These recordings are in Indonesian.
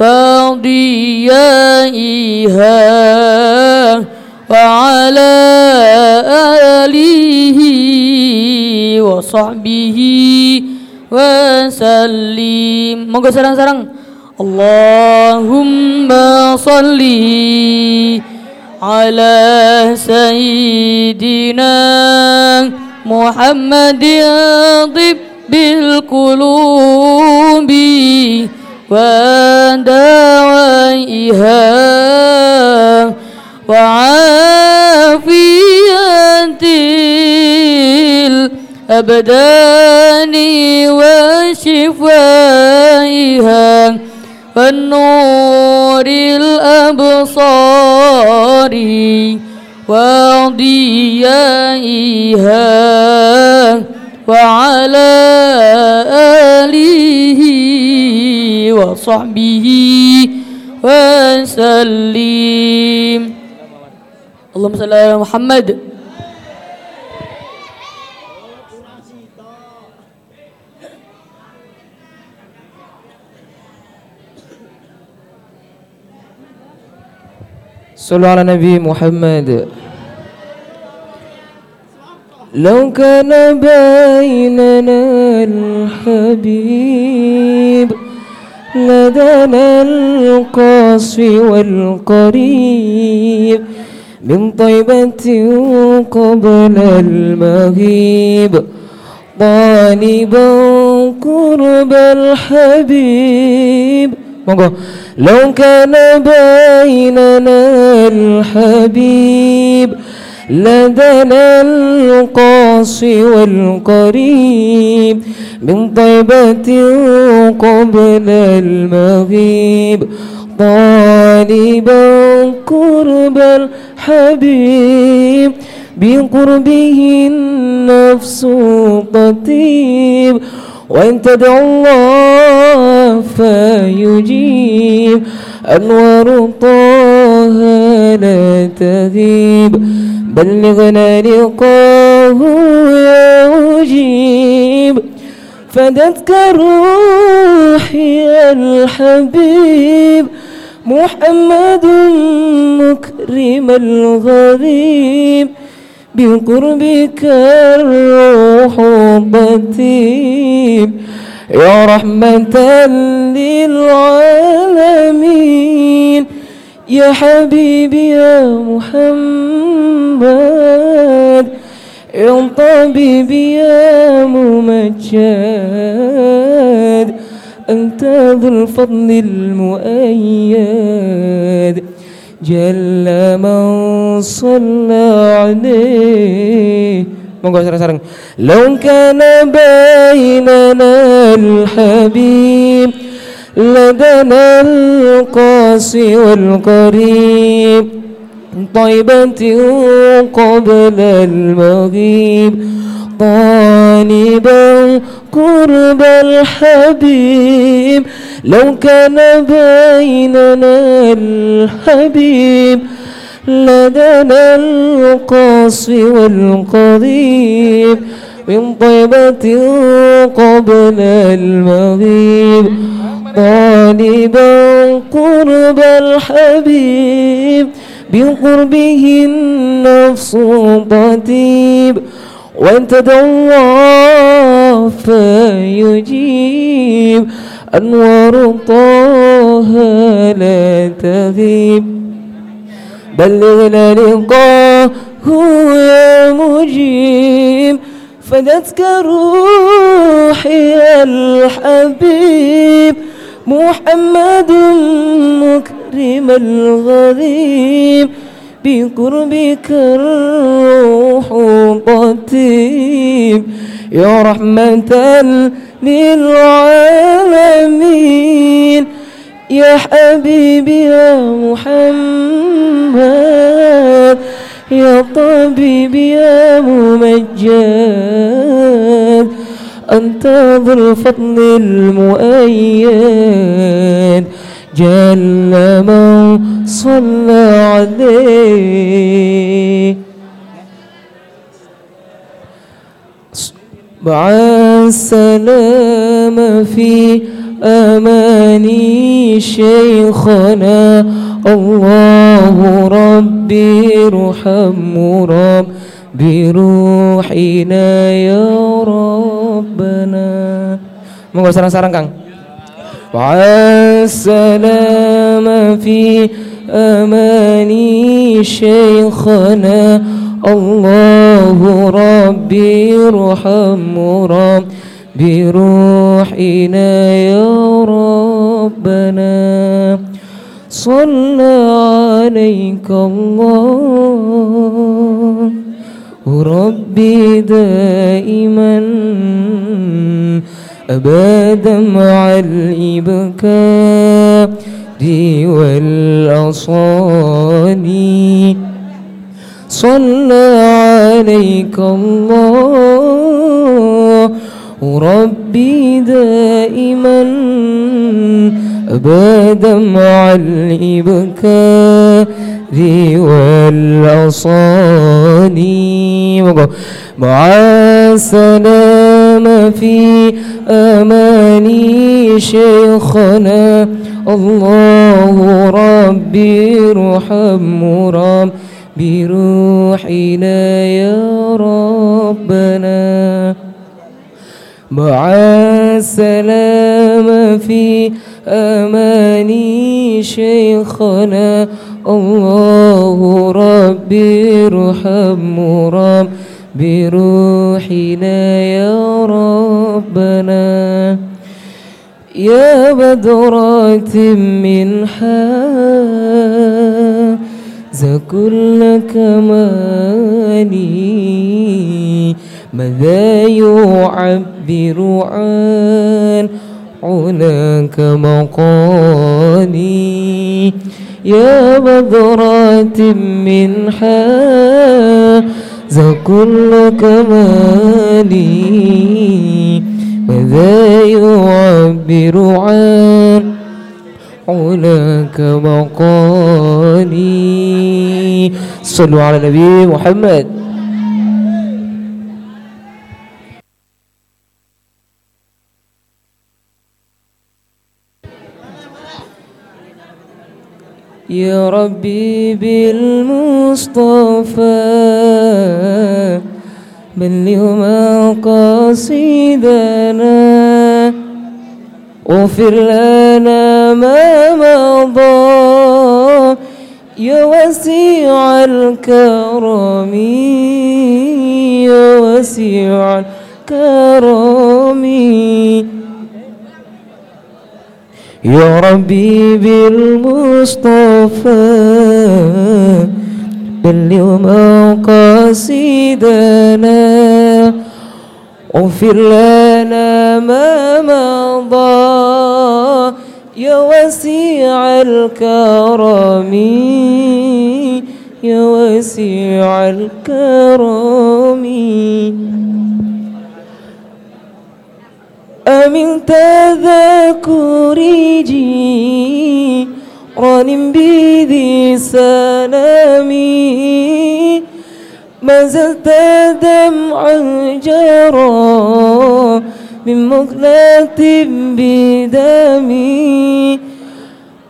فضيائها وعلى آله وصحبه وسلم. موقع سرang سرang اللهم صل على سيدنا محمد طب القلوب. Dawaiha وعافية الأبدان وشفائها والنور الأبصار وضيائها وعلى آله وصحبه وسلم. اللهم صل على محمد. صلوا على نبي محمد. لو كان بيننا الحبيب لدنا القصي والقريب من طيبة قبل المغيب طالبا قرب الحبيب. لو كان بيننا الحبيب لدنا القاصي والقريب من طيبة قبل المغيب طالبا قرب الحبيب بقربه النفس تطيب وإن تدعو الله فيجيب أنوار طه لا تغيب بلغنا لقاه يا مجيب فدتك روحي الحبيب. محمد مكرم الغريب بقربك الروح طيب يا رحمة للعالمين يا حبيبي يا محمد يا طبيبي يا ممجد أنت ذو الفضل المؤيد. جل من صلى عليه. monggo sareng-sareng لو كان بيننا الحبيب لدنا القاسي والقريب طيبة قبل المغيب طالبا قرب الحبيب لو كان بيننا الحبيب لدنا القاصي والقضيب من طيبة قبل المغيب. طالبا قرب الحبيب بقربه النفس تطيب وإن فيجيب أنوار طه لا تغيب. بلغنا لقاه يا مجيب فدتك روحي الحبيب. محمد مكرم الغريب بقربك الروح طيب يا رحمة للعالمين. يا حبيبي يا محمد. يا طبيبي يا ممجد. أنت ذو الفضل المؤيد. جل من صلى عليه. مع السلام في أماني شيخنا. الله ربي ارحم رب بروحنا يا ربنا. Monggo sarang-sarang Kang. والسلام في أماني شيخنا. الله ربي ارحم رب بروحنا يا ربنا. صلى عليك الله. ربي دائما أبدا مع الإبكار والأصالي. صلى عليك الله. ربي دائما أبدا مع الإبكار والأصالي مع السلام في أماني شيخنا. الله ربي ارحم رب بروحنا يا ربنا. مع السلام في أماني شيخنا. الله ربي ارحم رب بروحنا يا ربنا. يا بدرات منها ذا كل كمالي ماذا يعبر عن هناك مقالي يا بدرات منها ذا كل كمالي ماذا يعبر عن هناك مقالي؟ صلوا على النبي محمد. يا ربي بالمصطفى بلغ مقاصدنا واغفر لنا ما مضى. يا وسيع الكرم يا وسيع الكرم. يا ربي بالمصطفى بلغ مقاصدنا اغفر لنا ما مضى. يا وسيع الكرم يا وسيع الكرم. أمن تذكر جيران بذي سلامي. ما زلت دمعا جرى من مقلة بدمي.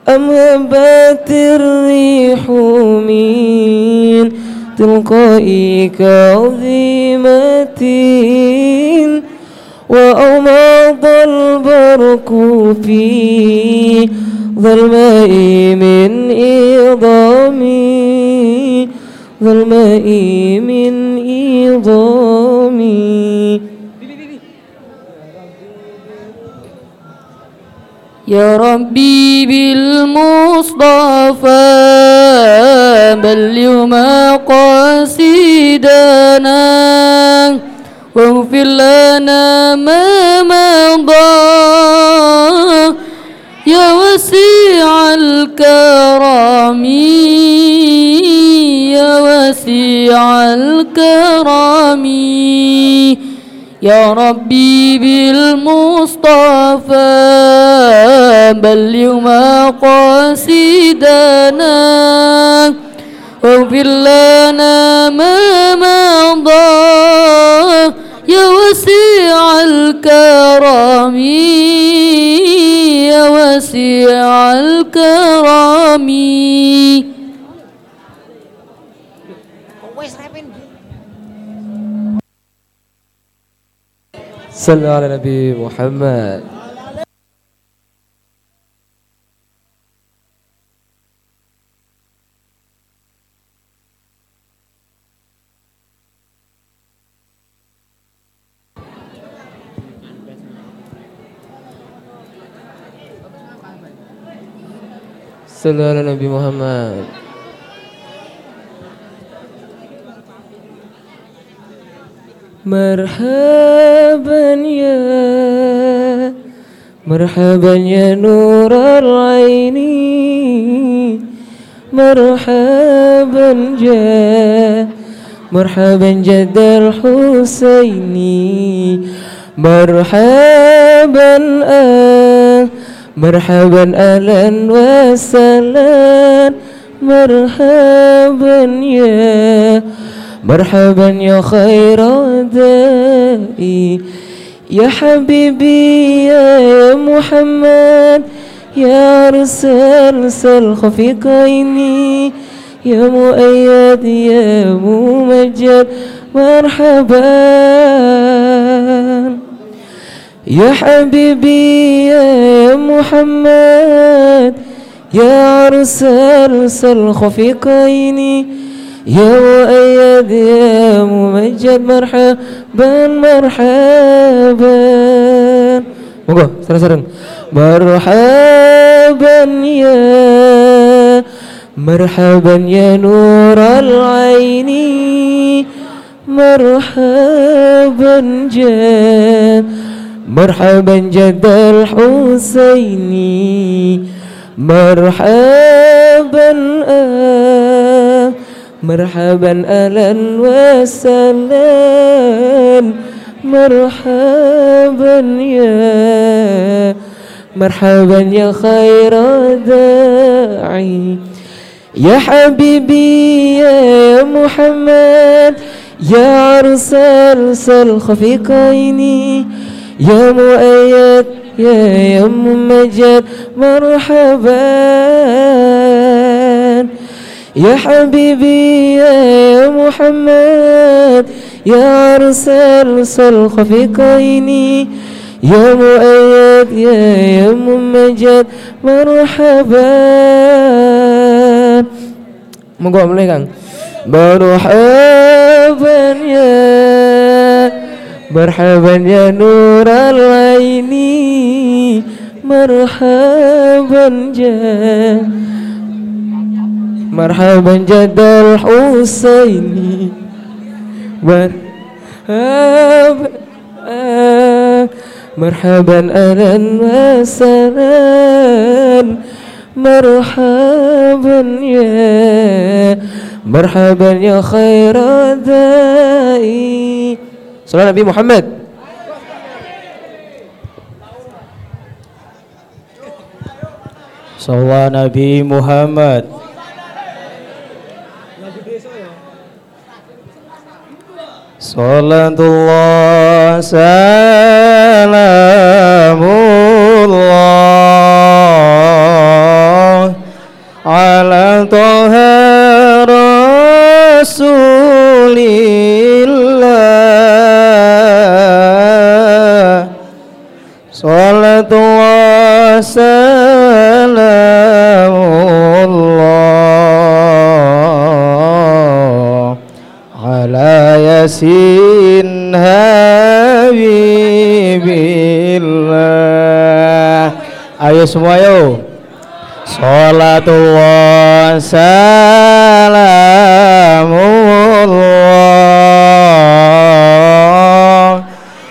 أم هبت الريح من تلقاء كظيمة وأمض البرق في ظلماء من إضامي ظلماء من إضامي. يا ربي بالمصطفى بلغ مقاصدنا. واغفر لنا ما مضى. يا وسيع الكرم يا واسع الكرم يا ربي بالمصطفى بلغ مقاصدنا. واغفر لنا ما مضى يا وسيع الكرم يا وسيع الكرم صلوا على نبي محمد. Sallallahu Nabi Muhammad. Marhaban ya Marhaban ya Nur al-Aini Marhaban ya Marhaban jad husaini, Marhaban ah مرحبا أهلا وسهلا. مرحبا يا مرحبا يا خير دائي يا حبيبي يا محمد يا أرسل سل خفيق عيني يا مؤيد يا ممجد. مرحبا. يا حبيبي يا محمد يا أرسل سل خفيق عيني يا مؤيد يا ممجد مرحبا مرحبا. sareng-sareng مرحبا يا مرحبا يا نور العين. مرحبا جد مرحبا جد الحسين مرحبا آه مرحبا أهلا وسهلا مرحبا يا مرحبا يا خير داعي. يا حبيبي يا محمد يا خفيق عيني يا مؤيد يا يم مجد مرحبا يا حبيبي يا محمد يا أرسل سل خفيق عيني يا مؤيد يا يم مجد مرحبا Monggo mulai Kang. Marhaban ya Marhaban ya nural aini Marhaban ya Marhaban jadal Husaini Marhaban Marhaban alan Masaran Marhaban ya Marhaban ya khaira Salat Nabi Muhammad. Salat Nabi Muhammad. Salatullah salamu ayo semua yuk Salatullah salamullah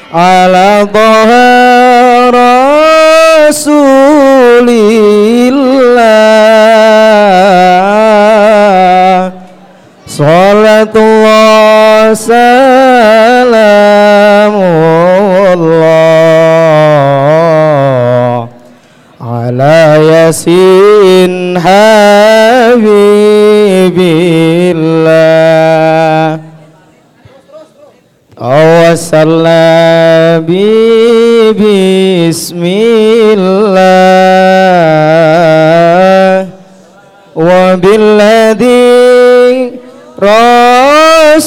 ala toha rasulillah. Salatullah salamullah yasin habibillah. Awasalna bi bismillah. Wa billadhi rasulillah.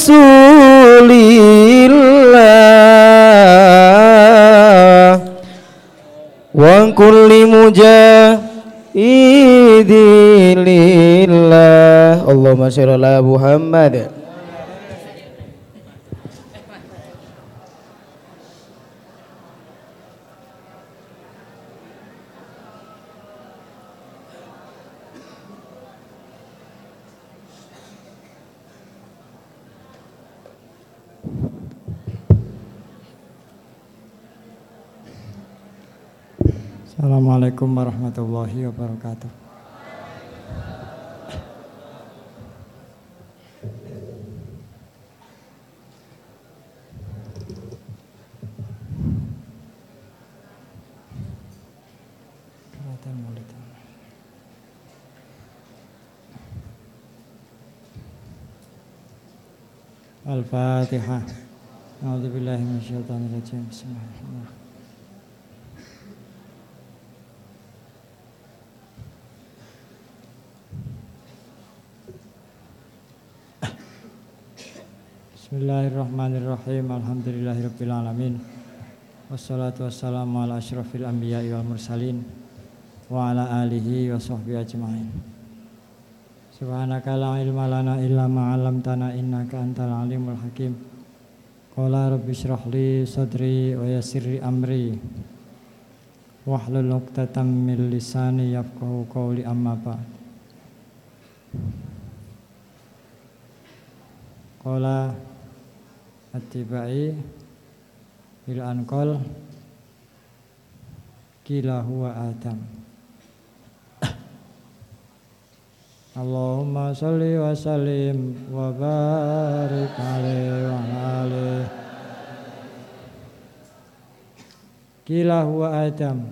Wa kulli mujahidin ala Muhammad Assalamualaikum warahmatullahi wabarakatuh. Kelihatan mulut. Al-Fatihah. A'udzubillahi minasyaitonirrajim. Bismillahirrahmanirrahim. Bismillahirrahmanirrahim. Alhamdulillahirabbil alamin. Wassalatu wassalamu ala asyrafil anbiya'i wal mursalin wa ala alihi wa sahbihi ajmain. Subhanaka la ilma lana illa ma 'allamtana innaka antal alimul hakim. Qala rabbi shrah li sadri wa yassir li amri wahlul 'uqdatam min lisani yafqahu qawli amma ba'd. Qala Atibai bil anqal kila huwa adam Allahumma salli wa sallim wa barik alaihi wa alihi Kila huwa adam.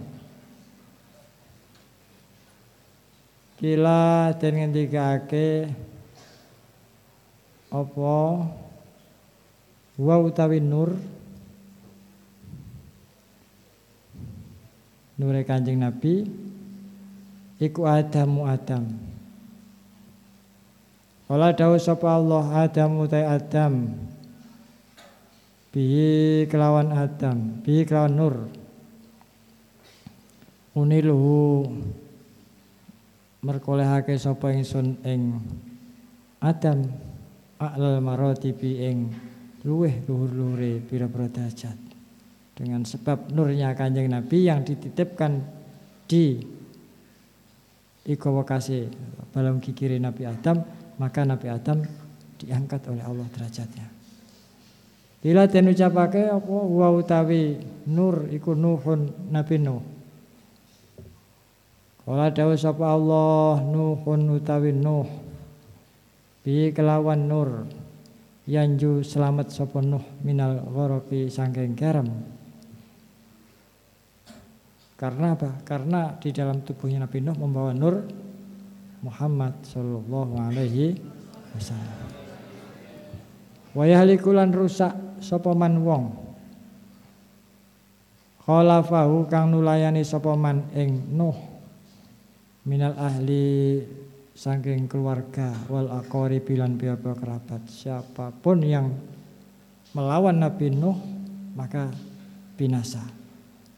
Kila den ngendikake apa? Wa utawi nur. Nure kanjeng nabi. Iku adamu adam Kala dawuh sapa Allah Adam utai Adam. Bi kelawan Adam bi kelawan nur. Uniluhu. Merkolehake sapa ingsun ing Adam. A'lal maratibi ing luweh luhur-luhure pira-pira derajat. Dengan sebab nurnya kanjeng Nabi yang dititipkan di iko wakase dalam kikiri Nabi Adam maka Nabi Adam diangkat oleh Allah derajatnya. Bila den ucapake apa? Wa utawi nur iku nuhun Nabi Nuh. Kala dawuh sapa Allah nuhun utawi Nuh. Bi kelawan nur. Yanju selamat sapa Nuh minal gharafi sangking garam. Karena apa? Karena di dalam tubuhnya Nabi Nuh membawa nur Muhammad Shallallahu Alaihi Wasallam. Wayahlikulan rusak sapa man wong. Khalafahu kang nulayani sapa man ing Nuh minal ahli saking keluarga wal akori bilan pira kerabat siapa pun yang melawan Nabi Nuh maka binasa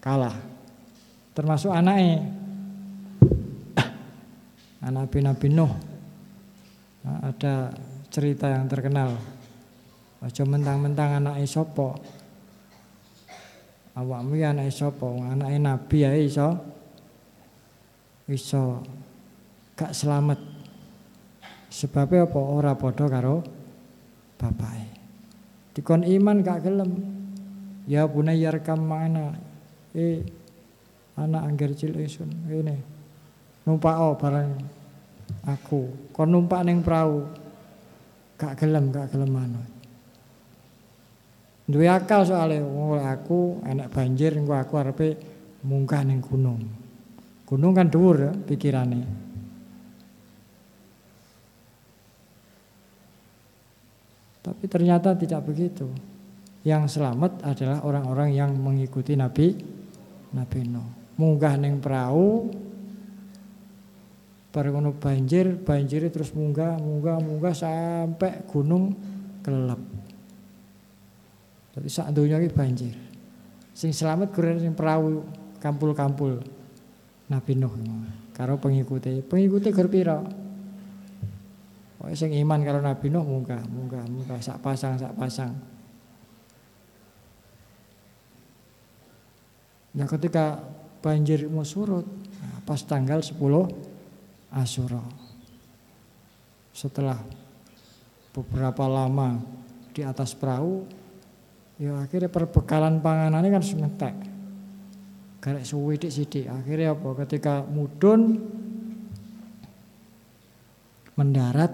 kalah termasuk anaknya anak Nabi Nabi Nuh. Nah, ada cerita yang terkenal. Aja mentang-mentang anak sopo awakmu ya anak sopo anak Nabi ya iso? Iso gak selamat. Sebabnya apa? Ora padha karo bapake. Dikon iman gak gelem. Ya bunayya rekam mana eh anak angger cilik sun ini numpak oh barang aku? Kon numpak ning perahu. Gak gelem gak gelem manut duwe akal soalnya wong aku enak banjir engko aku arepe munggah ning gunung. Gunung kan dhuwur ya pikirane. Tapi ternyata tidak begitu. Yang selamat adalah orang-orang yang mengikuti Nabi Nabi Nuh. Munggah ning perahu bareng ono banjir banjir terus munggah munggah munggah sampai gunung kelelep. Jadi sak dunia ini banjir. Sing selamat keren sing perahu kampul-kampul. Nabi Nuh karo pengikuti pengikuti gerpira Pokoknya sing iman karo Nabi Nuh munggah munggah munggah sak pasang sak pasang. Nah ketika banjir mau surut pas tanggal 10 Asyura. Setelah beberapa lama di atas perahu ya akhirnya perbekalan panganannya kan sementek. Garek suwidik sidik. Akhirnya apa? Ketika mudun mendarat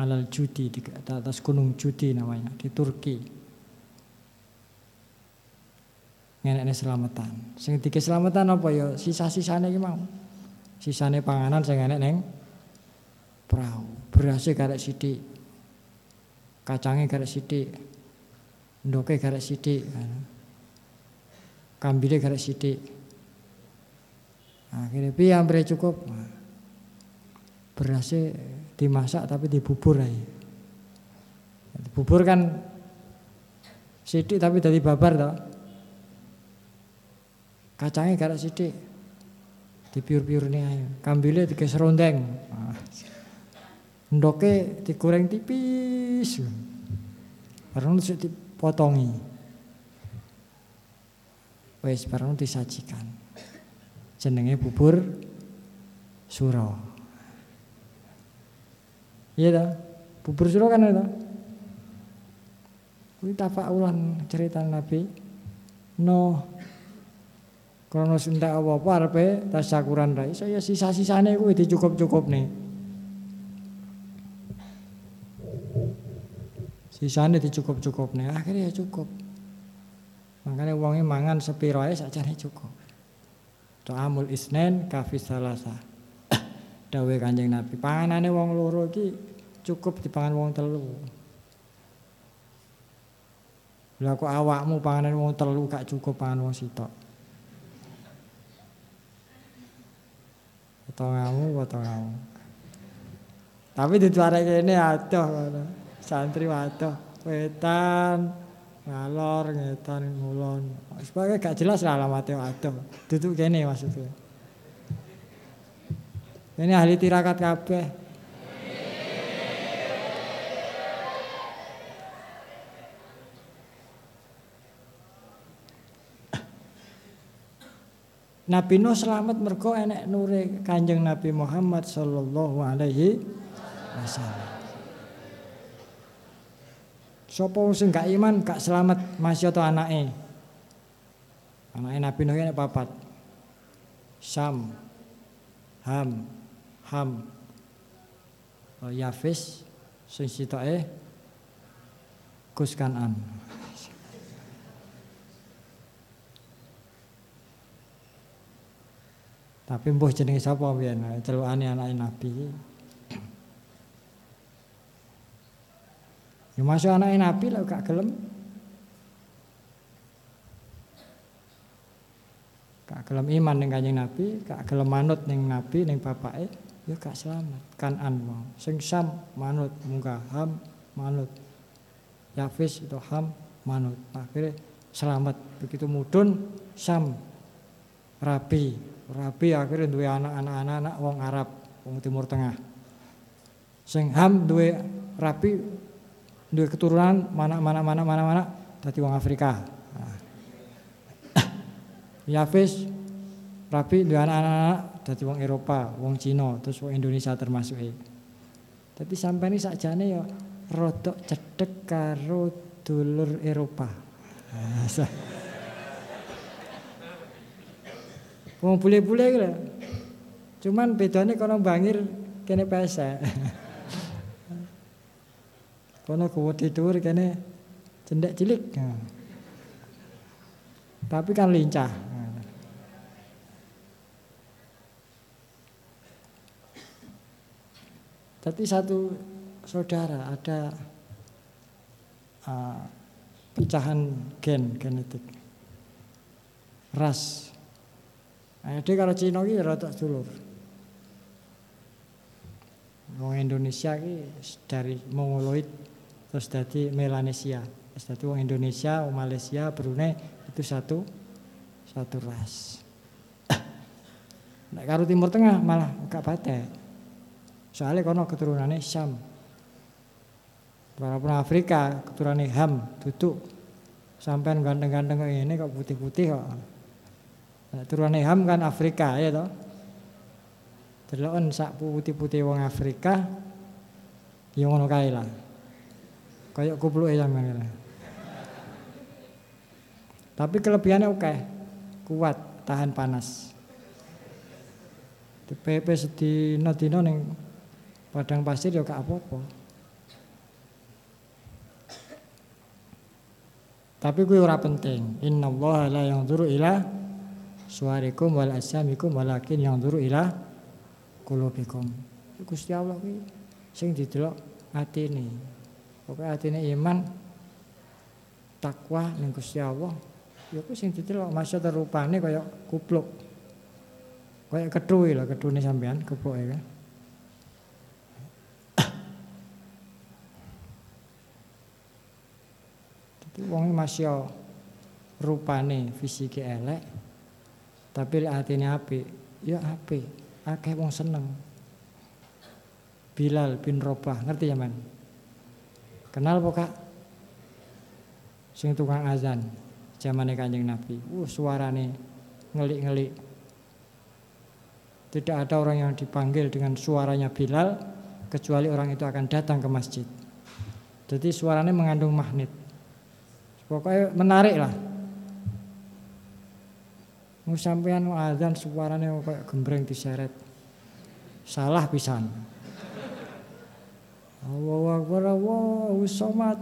alal judi di atas gunung judi namanya di Turki. Ngenekne selamatan. Sing selamatan apa ya? Sisa-sisane iki mau. Sisane panganan sing enek ning perahu. Berase karek sithik. Kacange karek sithik. Ndoke karek sithik. Kambile karek sithik. Akhirnya piye ampre cukup. Berase dimasak tapi dibubur aja. Bubur kan sidik tapi dari babar toh kacangnya gara sidik dipiur-piur nih ayo kambile tiga serondeng ndoke digoreng tipis. Nanti dipotongi. Wes baru disajikan. Jenenge bubur suro. Iya dah bubur suro kan itu ini ulan cerita Nabi no Krono entek apa-apa arepe tasyakuran ra iso ya sisa-sisane kuwi dicukup-cukup nih. Sisane dicukup-cukup nih, akhirnya ya cukup. Makanya uangnya mangan sepiro ae sakjane cukup. Ta'amul isnen kafis salasa. Dawe Kanjeng Nabi, panganane wong loro iki cukup dipangan wong telu. Lah kok awakmu panganan wong telu gak cukup pangan wong sitok. Potonganmu potonganmu tapi di luar ini ada santri ada wetan ngalor ngetan ngulon. Sebagai gak jelas lah alamatnya ada duduk gini maksudnya. Ini ahli tirakat kabeh Nabi Nuh selamat mergo enek nure Kanjeng Nabi Muhammad sallallahu alaihi wasallam. Sopo sing gak iman gak selamat masih atau anake. Anake Nabi Nuh enek papat. Sam, Ham, Ham, Yafis, sing sitoke Gus Kanan. Tapi mbuh jenenge sapa pian celukane anake Nabi. Ya masuk anake Nabi lah gak gelem. Gak gelem iman ning Kanjeng Nabi, gak gelem manut ning Nabi ning bapake, ya gak selamat. Kanan mau. Sing Sam manut munggah Ham manut. Yafis itu Ham manut. Akhirnya selamat begitu mudun Sam Rabi Rabi akhirnya duwe anak-anak anak wong Arab, wong Timur Tengah. Sing Ham duwe Rabi duwe keturunan mana-mana mana-mana mana dadi wong Afrika. Nah. Yafis Rabi duwe anak-anak dadi wong Eropa, wong Cina, terus wong Indonesia termasuk e. Dadi sampai ini sakjane ya rodok cedek karo dulur Eropa. Nah, Wong bule-bule iki Cuman bedanya kalau bangir kene pesa. Kono kuwedi dhuwur kene cendek cilik. Tapi kan lincah. Nah. Tapi satu saudara ada uh, pecahan gen genetik ras. Nah, dia kalau Cina ini rata dulur. Wong Indonesia ki dari Mongoloid terus dari Melanesia. Terus dari wong Indonesia, wong Malaysia, Brunei itu satu satu ras. Nah, karo Timur Tengah malah gak patek. Soalnya kono keturunannya Syam. Walaupun Afrika keturunannya Ham, duduk. Sampai ganteng-ganteng ini kok putih-putih kok. Turunannya Ham kan Afrika ya toh. Deloken sak putih-putih wong Afrika ya ngono kae lah. Kayak kupluke sampean. Tapi kelebihannya oke. Kuat, tahan panas. Di PP sedina dina padang pasir ya gak apa-apa. Tapi kuwi ora penting. Innallaha la yanzuru ila suwarikum wal asamikum walakin yanzuru ila qulubikum. Gusti Allah kuwi sing didelok atine. Pokoke atine iman takwa ning Gusti Allah. Ya kuwi sing didelok masa terupane kaya kupluk. Kaya kethu lho kethune sampean keboke kan. Dadi wong masih rupane fisike elek tapi lek atine apik ya apik. Akeh wong seneng. Bilal bin Robah ngerti ya man? Kenal apa kak? Sing tukang azan zamane kanjeng Nabi. Uh suarane ngelik-ngelik. Tidak ada orang yang dipanggil dengan suaranya Bilal kecuali orang itu akan datang ke masjid. Jadi suaranya mengandung magnet. Pokoknya menarik lah Mau sampean azan suarane kayak gembreng diseret. Salah pisan. Allahu Akbar, Allahu Somad.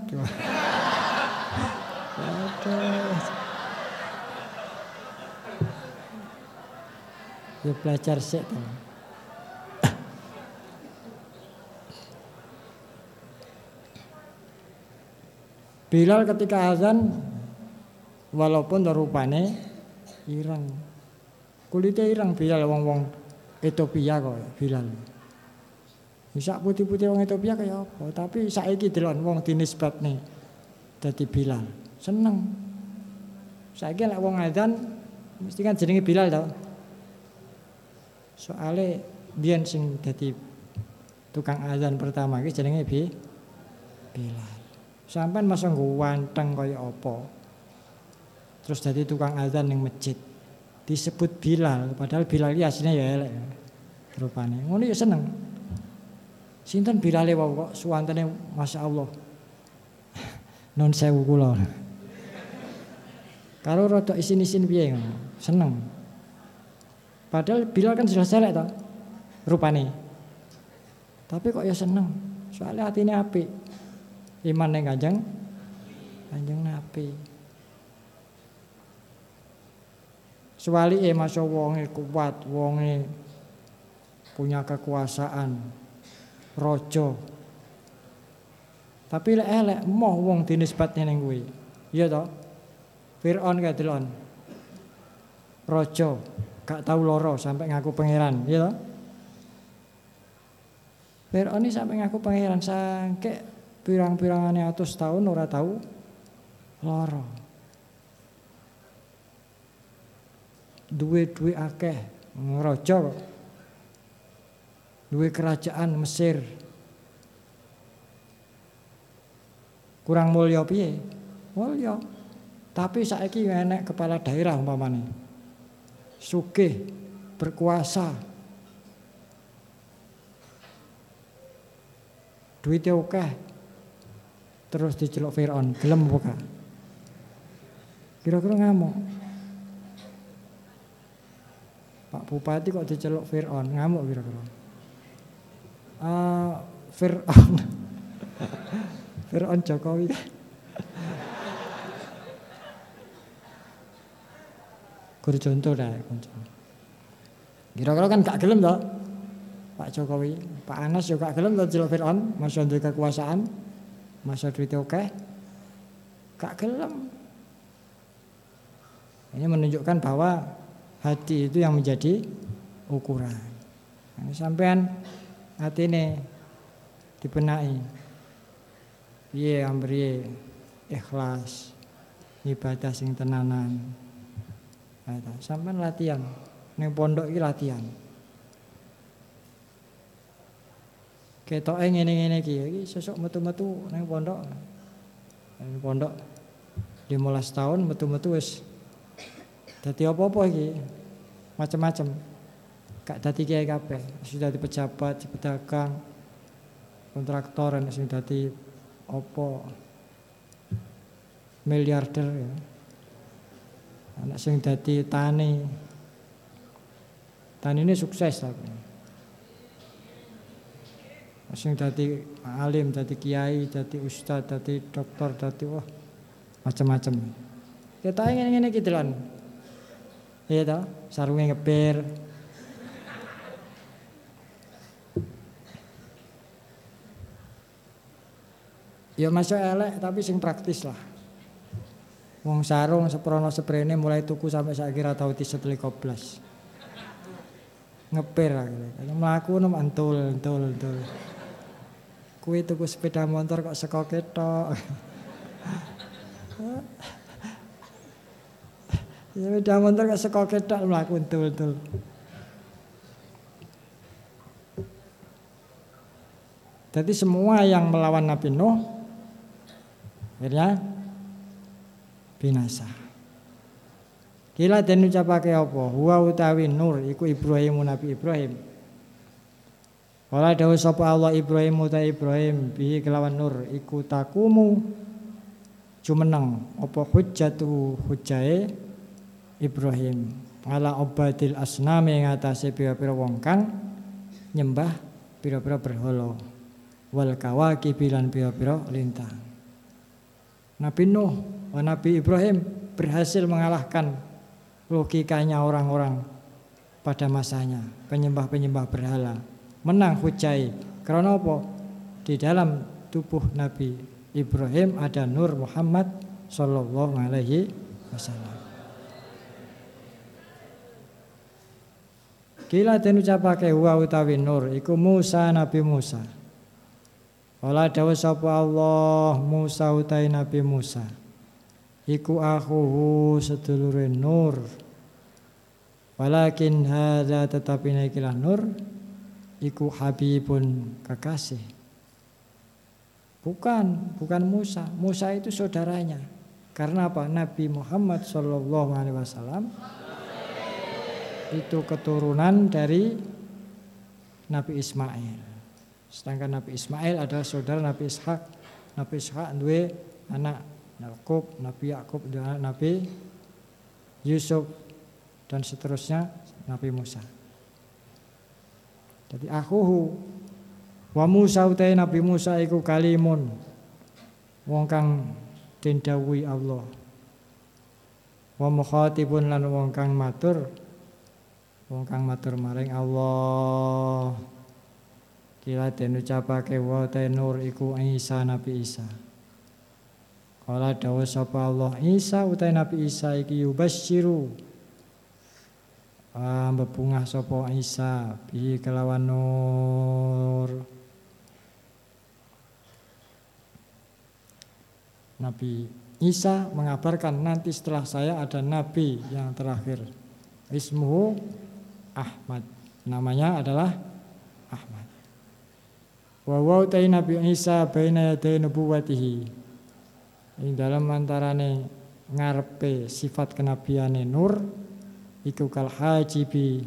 Ya belajar sik. Bilal ketika azan walaupun rupane irang. Kulitnya irang Bilal wong-wong Ethiopia kok Bilal. Bisa putih-putih wong Ethiopia kayak apa, tapi saiki delon wong dinisbatne dadi Bilal. Seneng. Saiki lek wong adzan mesti kan jenenge Bilal to. Soale biyen sing dadi tukang azan pertama iki jenenge Bi Bilal. Sampai masa nggo wanteng kaya apa. Terus jadi tukang azan ning masjid. Disebut Bilal, padahal Bilal iki asline ya elek. Rupane. Ngono ya seneng. Sinten Bilale wae kok suwantene masyaallah. Non sewu kula. Karo rada isin-isin piye ngono. Seneng. Padahal Bilal kan sudah selek toh. Rupane. Tapi kok ya seneng. Soalnya hatinya apik. Iman ning Kanjeng Kanjeng Nabi. Suwali e masa wonge kuat, wonge punya kekuasaan, rojo. Tapi lek elek moh wong dinisbatne ning kuwi. Iya toh? Firaun kae. Rojo, gak tahu loro sampai ngaku pangeran, iya toh? Firaun ini sampai ngaku pangeran sangke pirang-pirangane atus tahun ora tahu loro. Duwe-duwe akeh raja duwe kerajaan Mesir. Kurang mulya piye? Mulya. Tapi saiki enek kepala daerah umpamane. Sugih berkuasa. Duitnya akeh. Terus diceluk Firaun gelem apa kira-kira ngamuk Pak Bupati kok diceluk Fir'aun, ngamuk kira-kira. Uh, Fir'aun. Fir'aun Jokowi. Guru contoh dah. Kira-kira kan gak gelem toh. Pak Jokowi, Pak Anas juga gelem toh jelek Fir'aun, masa duwe kekuasaan, masa duit oke. Gak gelem. Ini menunjukkan bahwa hati itu yang menjadi ukuran. Nah, sampean hati ini dibenahi. Piye ambriye ikhlas ibadah sing tenanan. Nah, sampean latihan ning pondok iki latihan. Ketoke ngene-ngene iki iki sesuk metu-metu ning pondok. Ning pondok 15 tahun metu-metu wis dadi apa-apa iki. Macam-macam. Gak dadi kiai kabeh, sudah dadi pejabat, pedagang, kontraktor sing dadi apa miliarder ya. Anak sing dadi tani. Tani ini sukses tapi. Sing dadi alim, dadi kiai, dadi ustaz, dadi dokter, dadi wah macam-macam. Kita ingin ngene iki delan. Iya toh, sarunge ngeber. Ya masuk elek tapi sing praktis lah. Wong sarung seprono seprene mulai tuku sampai saya kira tahu setelah koplas. Ngeper lah gitu. Melaku nom antul antul antul. Tuku sepeda motor kok seko ketok. ya sepeda motor kok seko ketok melaku antul antul. Jadi semua yang melawan Nabi Nuh akhirnya binasa. Kila den ucapake apa? Huwa utawi nur iku Ibrahim Nabi Ibrahim. Wala dawuh sapa Allah Ibrahim uta Ibrahim bihi kelawan nur iku takumu jumeneng apa hujjatu hujjae Ibrahim ala obadil asnami ing atase pira-pira wong kang nyembah pira-pira berhala wal kawaki bilan pira-pira lintang. Nabi Nuh, Nabi Ibrahim berhasil mengalahkan logikanya orang-orang pada masanya, penyembah-penyembah berhala. Menang hujai. Karena apa? Di dalam tubuh Nabi Ibrahim ada Nur Muhammad Sallallahu Alaihi Wasallam. Kila den ucapake wa utawi nur iku Musa Nabi Musa. Wala dawuh sapa Allah Musa utai Nabi Musa. Iku akhuhu sedulure Nur. Walakin hadza tetapi naikilah Nur iku Habibun kekasih. Bukan, bukan Musa. Musa itu saudaranya. Karena apa? Nabi Muhammad Shallallahu Alaihi Wasallam itu keturunan dari Nabi Ismail. Sedangkan Nabi Ismail adalah saudara Nabi Ishak. Nabi Ishak dua anak Yakub, Nabi Yakub dan Nabi Yusuf dan seterusnya Nabi Musa. Jadi akhuhu wa Musa utai Nabi Musa iku kalimun wong kang dendawuhi Allah. Wa mukhatibun lan wong kang matur wong kang matur maring Allah. Kila den ucapake wa nur iku Isa Nabi Isa. Kala dawuh sapa Allah Isa utai Nabi Isa iki yubasyiru. Ah bebungah sapa Isa bi kelawan nur. Nabi Isa mengabarkan nanti setelah saya ada nabi yang terakhir. Ismuhu Ahmad. Namanya adalah Ahmad. Wa wa Nabi Isa baina yaday nubuwatihi. Ing dalam antarane ngarepe sifat kenabiane nur iku kal hajibi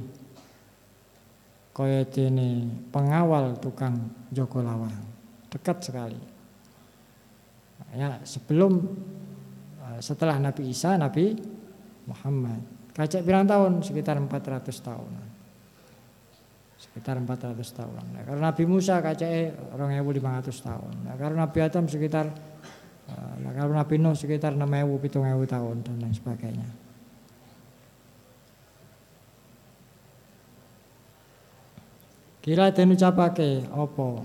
kaya dene pengawal tukang joko lawang. Dekat sekali. Ya, sebelum setelah Nabi Isa Nabi Muhammad. Kacak pirang tahun sekitar 400 tahun. sekitar 400 tahun. Nah, karena Nabi Musa kacake 2500 tahun. Nah, karena Nabi Adam sekitar nah, kalau Nabi Nuh sekitar 6000 7000 tahun dan lain sebagainya. Kira den ucapake apa?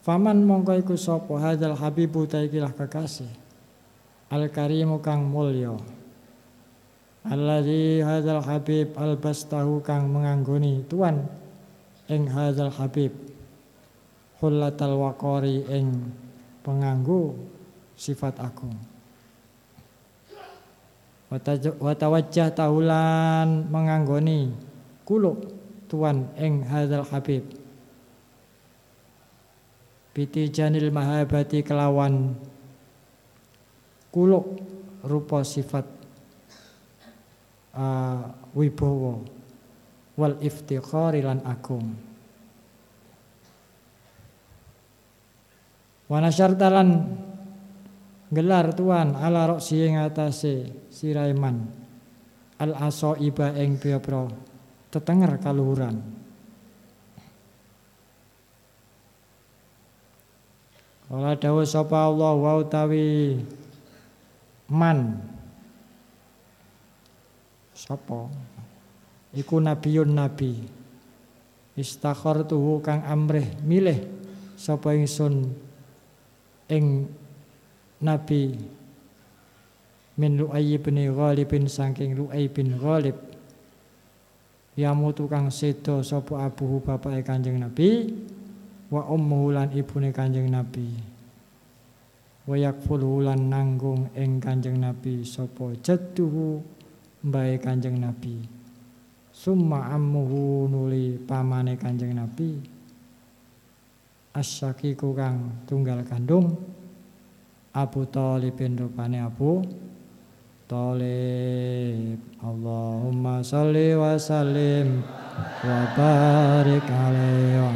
Faman mongko iku sapa hadzal habibu ta ikilah kekasih. Al karimu kang mulya. Alladzi hadzal habib albastahu kang menganggoni tuan ing hadzal habib. Hullatal waqari ing penganggu sifat agung. Watawajjah tahulan menganggoni kuluk tuan ing hadzal habib Biti janil mahabati kelawan kuluk rupa sifat uh, wibowo wal iftikhari lan agung. Wanasyartalan gelar tuan ala roksi ing atase siraiman al aso iba ing pira tetenger kaluhuran. Kala dawuh sapa Allah wa utawi man sapa iku nabiyun nabi. Istakhartuhu kang amrih milih sapa ingsun ing nabi. Min Lu'ay bin Ghalibin saking Lu'ay bin Ghalib. Yamutu kang sedo sapa abuhu bapake Kanjeng Nabi wa ummuhu lan ibune Kanjeng Nabi. Wa yakfulu lan nanggung ing Kanjeng Nabi sapa jadduhu mbae Kanjeng Nabi. Summa ammuhu nuli pamane Kanjeng Nabi. Asyakiku kang tunggal kandung Abu Thalib rupane Abu Talib. Allahumma salli wa sallim wa barik alaihi wa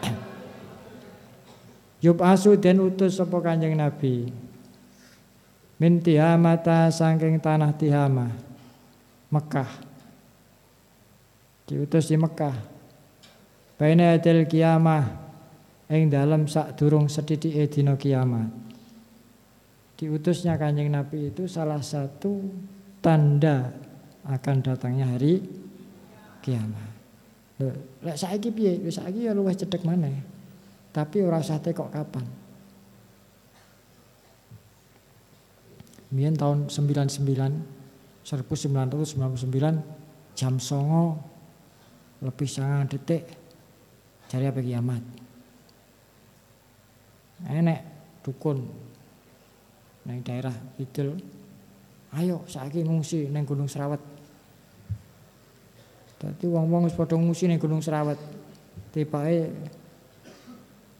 Yub asu den utus sapa Kanjeng Nabi min tihamata saking tanah Tihama Mekah diutus di Mekah Baina adil kiamah ing dalam sak durung sedithike dina kiamat diutusnya kanjeng Nabi itu salah satu tanda akan datangnya hari kiamat. Lek saiki piye? Wis saiki ya luwih cedhek maneh. Tapi ora usah kok kapan. Mien tahun 99 1999 jam songo lebih sangat detik cari apa kiamat. Enek dukun neng daerah Kidul. Ayo saiki ngungsi neng Gunung Serawat. Dadi wong-wong wis padha ngungsi neng Gunung Serawat. Tibake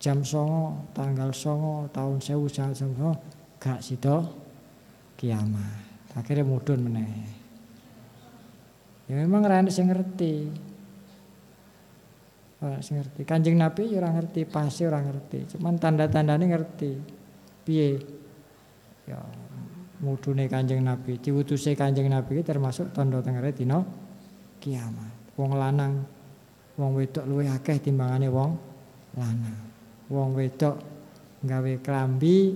jam songo tanggal songo tahun sewu songo gak sida kiamat. Akhirnya mudun meneh. Ya memang ra sing ngerti. Ora sing ngerti. Kanjeng Nabi ya ora ngerti, pasti ora ngerti. Cuman tanda-tandane ngerti. Piye? ya mudune Kanjeng Nabi, diutuse Kanjeng Nabi termasuk tanda tengere dina kiamat. Wong lanang, wong wedok luwih akeh timbangane wong lanang. Wong wedok gawe klambi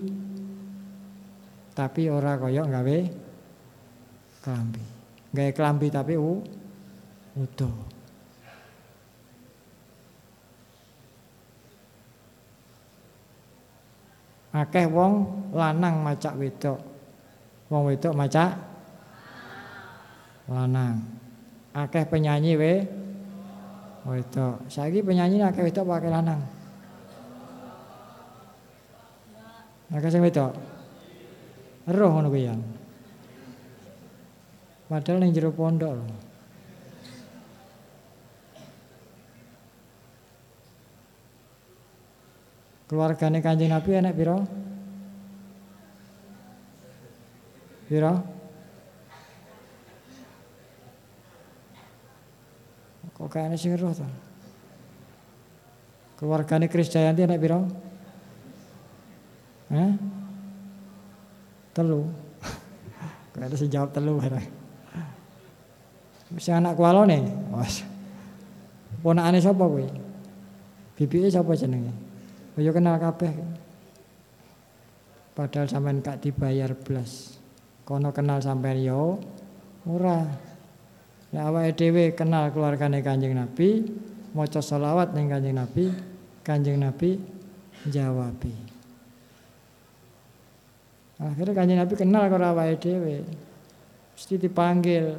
tapi ora kaya gawe klambi. Gawe klambi tapi u utuh. akeh wong lanang macak wedok. Wong wedok macak lanang. Akeh penyanyi we wedok. Saiki penyanyi akeh wedok pakai lanang. Akeh sing wedok roh ngono kuwi padahal ning jero pondok lho Keluargane Kanjeng Nabi enek pira? Pira? Kok kayaknya sing roh ta? Keluargane Krisdayanti enek pira? Eh? Telu. Kayaknya sing jawab telu. Mesti anak kualone. Wes. Ponakane sapa kowe? Bibike sapa jenenge? Oh ya kenal kabeh. Padahal sampean gak dibayar blas. Kono kenal sampean yo. Ya awake dhewe kenal keluargane Kanjeng Nabi, maca selawat ning Kanjeng Nabi, Kanjeng Nabi jawabi. Akhirnya Kanjeng Nabi kenal karo awake dhewe. Mesti dipanggil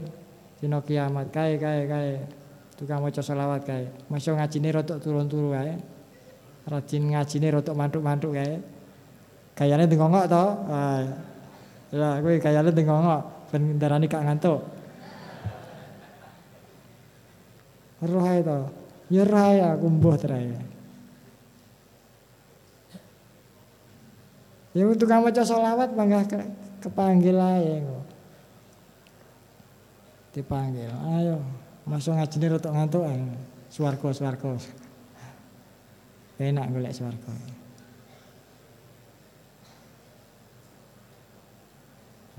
dina kiamat kae kae kae tukang maca selawat kae. Masya ngajine rotok turun-turu kae. Rajin ngajine rotok mantuk-mantuk kae. Gayane dengongok to. Ah. Lah kowe gayane dengongok ben darani gak ngantuk. Roh ae to. Ya aku mbuh trae. Ya tukang maca selawat mangga ke, kepanggil kok. Dipanggil, ayo masuk ngajine rotok ngantuk ae. Swarga swarga. Enak golek swarga.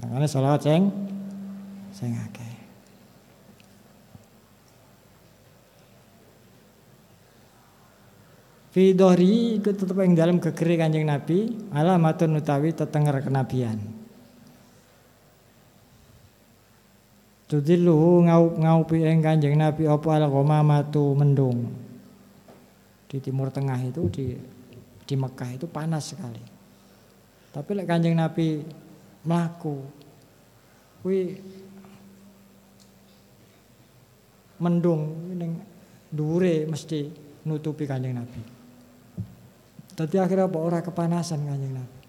Makanya sholawat sing sing akeh. Fi dohri iku tetep ing dalam gegere Kanjeng Nabi alamatun utawi tetenger kenabian. Tudilu ngaup ngaupi ing Kanjeng Nabi apa al ghamamatu mendung. Di Timur Tengah itu di di Mekah itu panas sekali. Tapi lek Kanjeng Nabi mlaku kuwi mendung ning dhuwure mesti nutupi Kanjeng Nabi. Tadi akhirnya apa orang kepanasan Kanjeng Nabi.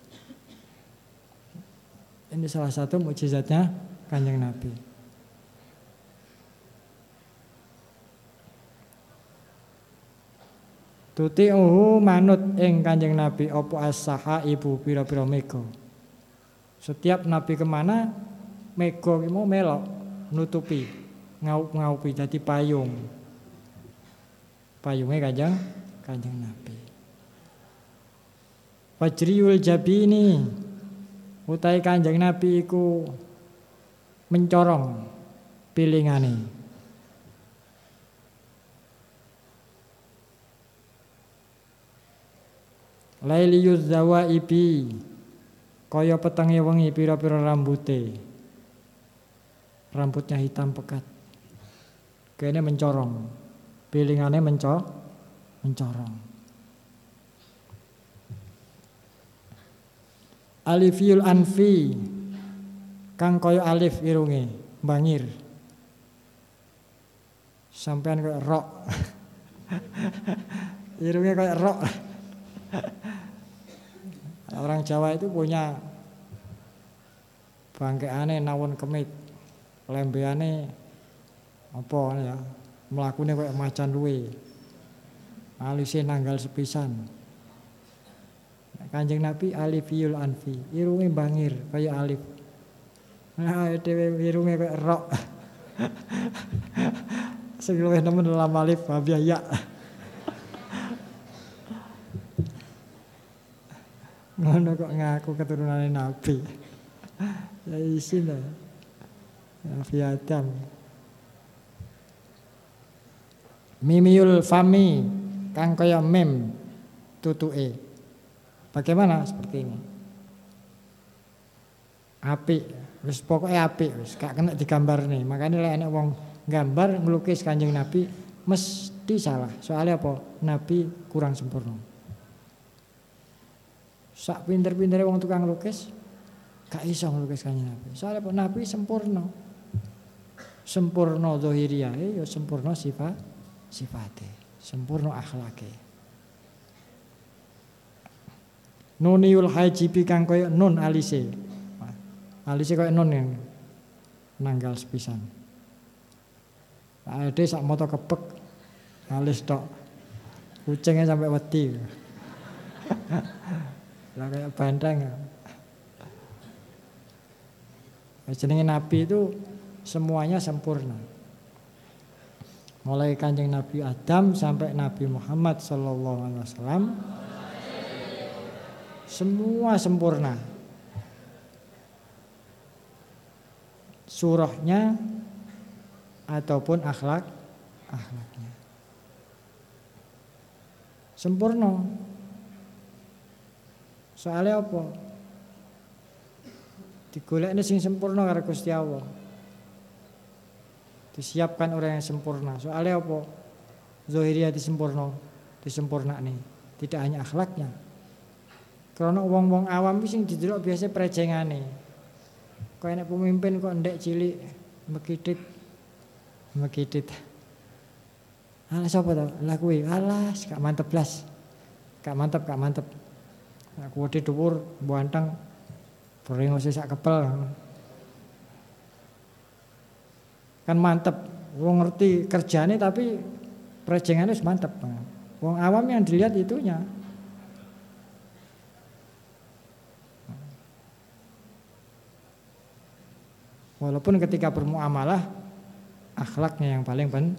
Ini salah satu mukjizatnya Kanjeng Nabi. Tuti uhu manut ing Kanjeng Nabi opo as-saha ibu pira-pira mega. Setiap Nabi ke mana mega ki mau melok nutupi ngaup-ngaupi jadi payung. Payungnya Kanjeng Kanjeng Nabi. Fajriul jabini utai Kanjeng Nabi iku mencorong pilingane. Lailiyuz zawaibi kaya petenge wengi pira-pira rambute. Rambutnya hitam pekat. Kene mencorong. Pilingane menco mencorong. Alifiyul anfi kang kaya alif irunge bangir. Sampean kaya rok. irunge kaya rok. Orang Jawa itu punya bangkeane nawon kemit. Lembeane apa ya? Mlakune kaya macan luwe. Alise nanggal sepisan. Kanjeng Nabi alifiyul anfi, irunge bangir kaya alif. Nah, dhewe irunge kaya rok. Sing luwih nemen dalam alif biaya. Ngono kok ngaku keturunane Nabi. Ya isin lah. Nabi Adam. Mimiul fami kang kaya mem tutuke. Bagaimana seperti ini? Apik, wis pokoknya apik, wis gak kena digambar nih. Makanya lek enek wong gambar ngelukis Kanjeng Nabi mesti salah. Soalnya apa? Nabi kurang sempurna. Sak pinter-pintere wong tukang lukis gak iso ngelukis Kanjeng Nabi. Soalnya apa? Nabi sempurna. Sempurna zahiriyahe ya sempurna sifat sifate, sempurna akhlake. Nuniul hajibi kang kaya nun alise. Alise kaya nun yang nanggal sepisan. Ade sak moto kepek alis tok. Kucingnya sampai wedi. Lah kayak banteng. Jenenge Nabi itu semuanya sempurna. Mulai kanjeng Nabi Adam sampai Nabi Muhammad Sallallahu Alaihi Wasallam semua sempurna. Surahnya ataupun akhlak akhlaknya. sempurna. Soalnya apa? Digolekne sing sempurna karo Gusti Allah. Disiapkan orang yang sempurna. Soalnya apa? Zohiriyah disempurna, disempurna nih. Tidak hanya akhlaknya. Karena wong-wong awam sing didelok biasa prejengane. Kok enak pemimpin kok ndek cilik mekidit mekidit. Alah sapa to? Lah kuwi. Alah, gak mantep blas. Gak mantep, gak mantep. Aku wedi dhuwur, buanteng. Bring sak kepel. Kan mantep. Wong ngerti kerjane tapi prejengane wis mantep. Wong awam yang dilihat itunya. Walaupun ketika bermuamalah akhlaknya yang paling pen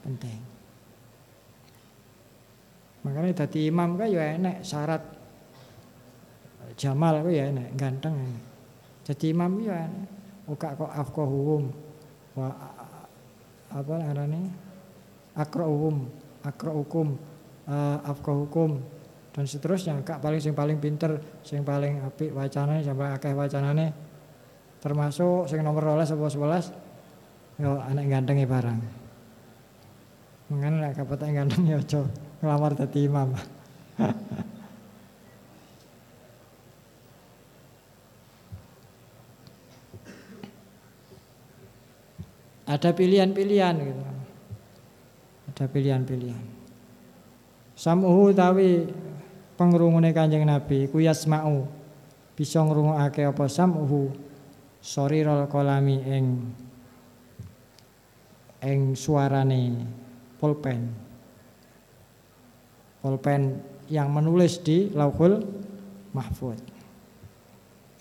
penting. Makanya tadi imam kan ya enek syarat Jamal ku ya enek ganteng. Jadi imam ya enek uka kok afqahuhum wa apa namanya akrauhum akraukum uh, afqahukum dan seterusnya kak paling sing paling pinter sing paling apik wacanane sampai akeh wacanane termasuk sing nomor 12 apa 11 yo anak ganteng barang. Mengen lek kapetek ganteng ya aja ngelamar dadi imam. Ada pilihan-pilihan gitu. Ada pilihan-pilihan. Samuhu tawi pengrungune Kanjeng Nabi kuyasmau bisa ngrungokake apa samuhu sorirol kolami ing ing suarane pulpen. Pulpen yang menulis di lauhul mahfud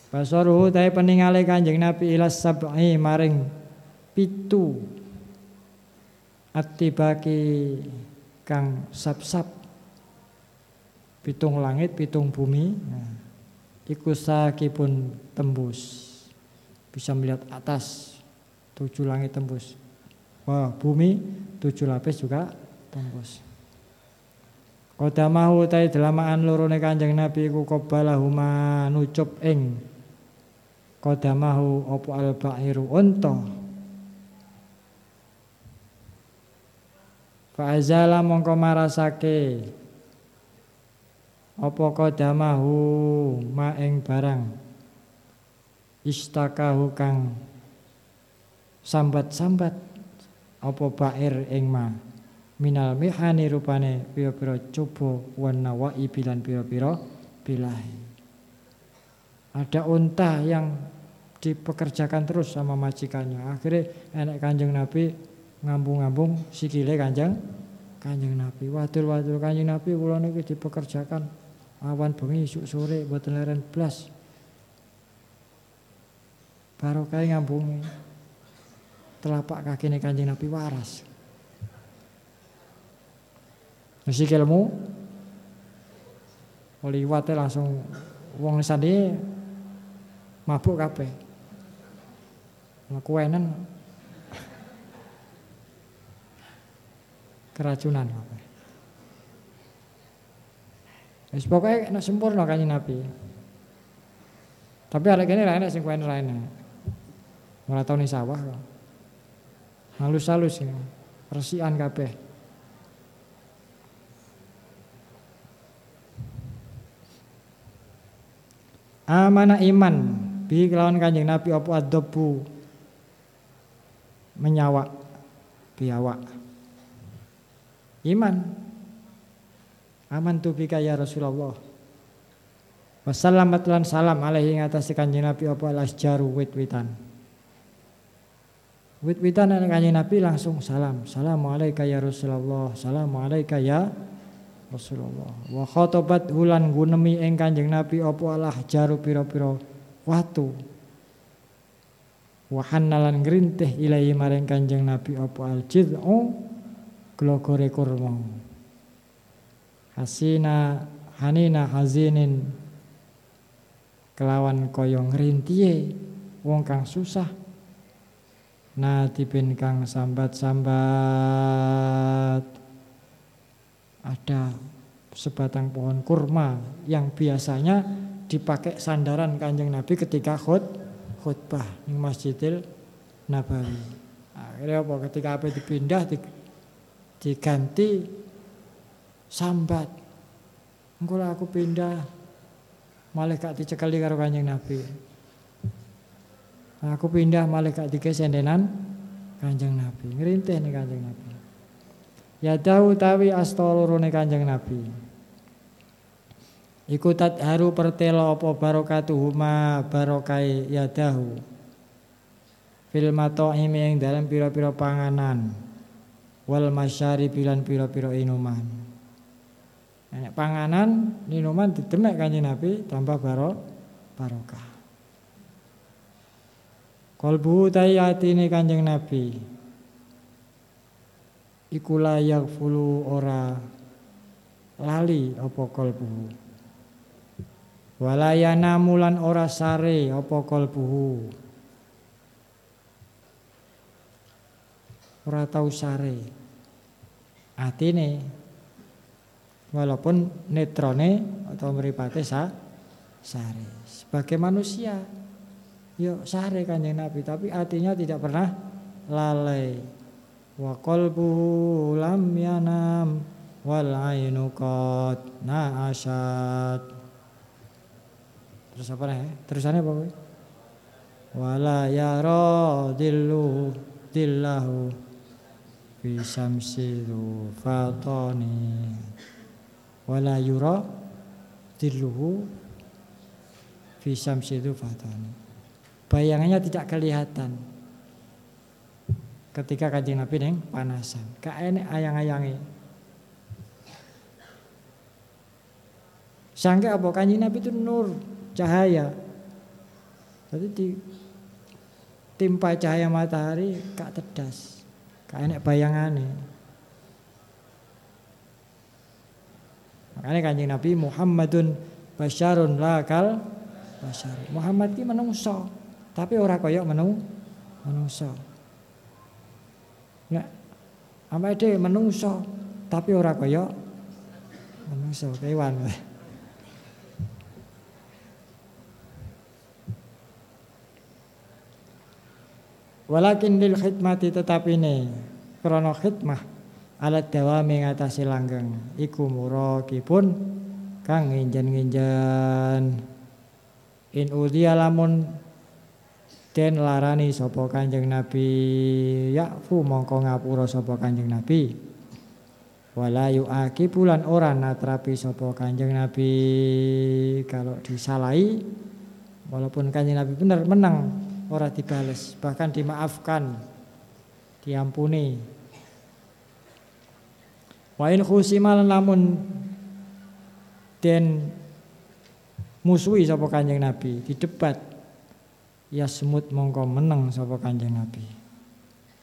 Basaruhu ta'i peningale kanjeng Nabi ilas sab'i maring pitu atibaki kang sab-sab pitung langit pitung bumi. Nah, iku sakipun tembus bisa melihat atas tujuh langit tembus. Wah, bumi tujuh lapis juga tembus. Kodamahu tai delamaan lorone Kanjeng Nabi ku huma nucup ing Kodamahu opo al-ba'iru unta Fa'azala mongko marasake Opo kodamahu ma ing barang istakahu kang sambat-sambat apa bair ing ma? Minal mihani rupane pira-pira coba wan nawai bilan pira-pira bilahi. Ada unta yang dipekerjakan terus sama majikannya. Akhirnya enek kanjeng nabi ngambung-ngambung sikile kanjeng kanjeng nabi. Wadul-wadul kanjeng nabi kula niki dipekerjakan awan bengi isuk sore boten leren blas barokah ngambungi. Telapak kaki ini kanjeng Nabi waras. Mesti ilmu liwate langsung wong sandi mabuk kabeh. Kuenan keracunan kabeh. Wis pokoke nek sempurna kanjeng Nabi. Tapi arek kene ra enak sing kuwen lainnya. Malah tahu nih sawah kok. Halus-halus ini. Resian kabeh. Amanah iman bi kelawan Kanjeng Nabi apa adobu menyawa biawak. Iman. Aman tu bika ya Rasulullah. Wassalamat salam alaihi ngatasi kanjeng Nabi apa alasjaru wit-witan. Wit-witan anak kanjeng Nabi langsung salam. Assalamualaikum ya Rasulullah. Assalamualaikum ya Rasulullah. Wa khotobat hulan gunemi ing kanjeng Nabi opo alah jaru piro-piro watu. Wa hannalan ngrintih ilahi maring kanjeng Nabi opo al jid'u glogore kurma. Hasina hanina hazinin kelawan koyong ngrintiye wong kang susah natibin kang sambat-sambat ada sebatang pohon kurma yang biasanya dipakai sandaran kanjeng Nabi ketika khut khutbah di Masjidil Nabawi. Akhirnya apa? Ketika apa dipindah diganti sambat. Engko aku pindah malah gak dicekali karo kanjeng Nabi. Aku pindah malah gak dikesendenan kanjeng Nabi. Ngerintih nih kanjeng Nabi. Ya tahu tawi astolurune kanjeng Nabi. Iku haru pertelo apa barokatuhuma barokai yadahu Fil mato'imi yang dalam piro-piro panganan Wal masyari bilan piro-piro inuman Nek panganan, minuman didemek kanji Nabi tambah baro barokah Kolbu tayyati ini kanjeng Nabi. Iku layak fulu ora lali apa kolbu. Walayana mulan ora sare apa kalbuhu ora tau sare. Atine walaupun netrone atau meripate sa sare. Sebagai manusia yuk sare kanjeng Nabi. Tapi hatinya tidak pernah lalai. Wa qalbuhu lam yanam wal ainu qad na'asat. Terus apa nih? Terusannya apa? Wala yara dillu dillahu fi samsidu fatani. Wala yura dilluhu fi samsidu fatani bayangannya tidak kelihatan ketika kajian Nabi neng panasan kayak ayang-ayangi sangka apa kanjeng Nabi itu nur cahaya. Jadi di timpa cahaya matahari kak tedas, kak enek. Makanya kanjeng Nabi Muhammadun basyarun lakal basyar. Muhammad ki menungso, tapi ora kaya menung menungso. Nek amake menungso, tapi ora kaya menungso kewan. Walakin lil khidmati tetap ini krono khidmah alat dawami ngatasi langgeng iku pun kang nginjen-nginjen in udhiya lamun den larani sapa Kanjeng Nabi? Yakfu mongko ngapura sapa Kanjeng Nabi? Wala yuaki bulan ora natrapi sapa Kanjeng Nabi. Kalau disalahi walaupun Kanjeng Nabi benar menang ora dibales, bahkan dimaafkan, diampuni. Wa in khusimal namun den musuhi sapa Kanjeng Nabi, di debat ya semut mongko meneng sapa Kanjeng Nabi.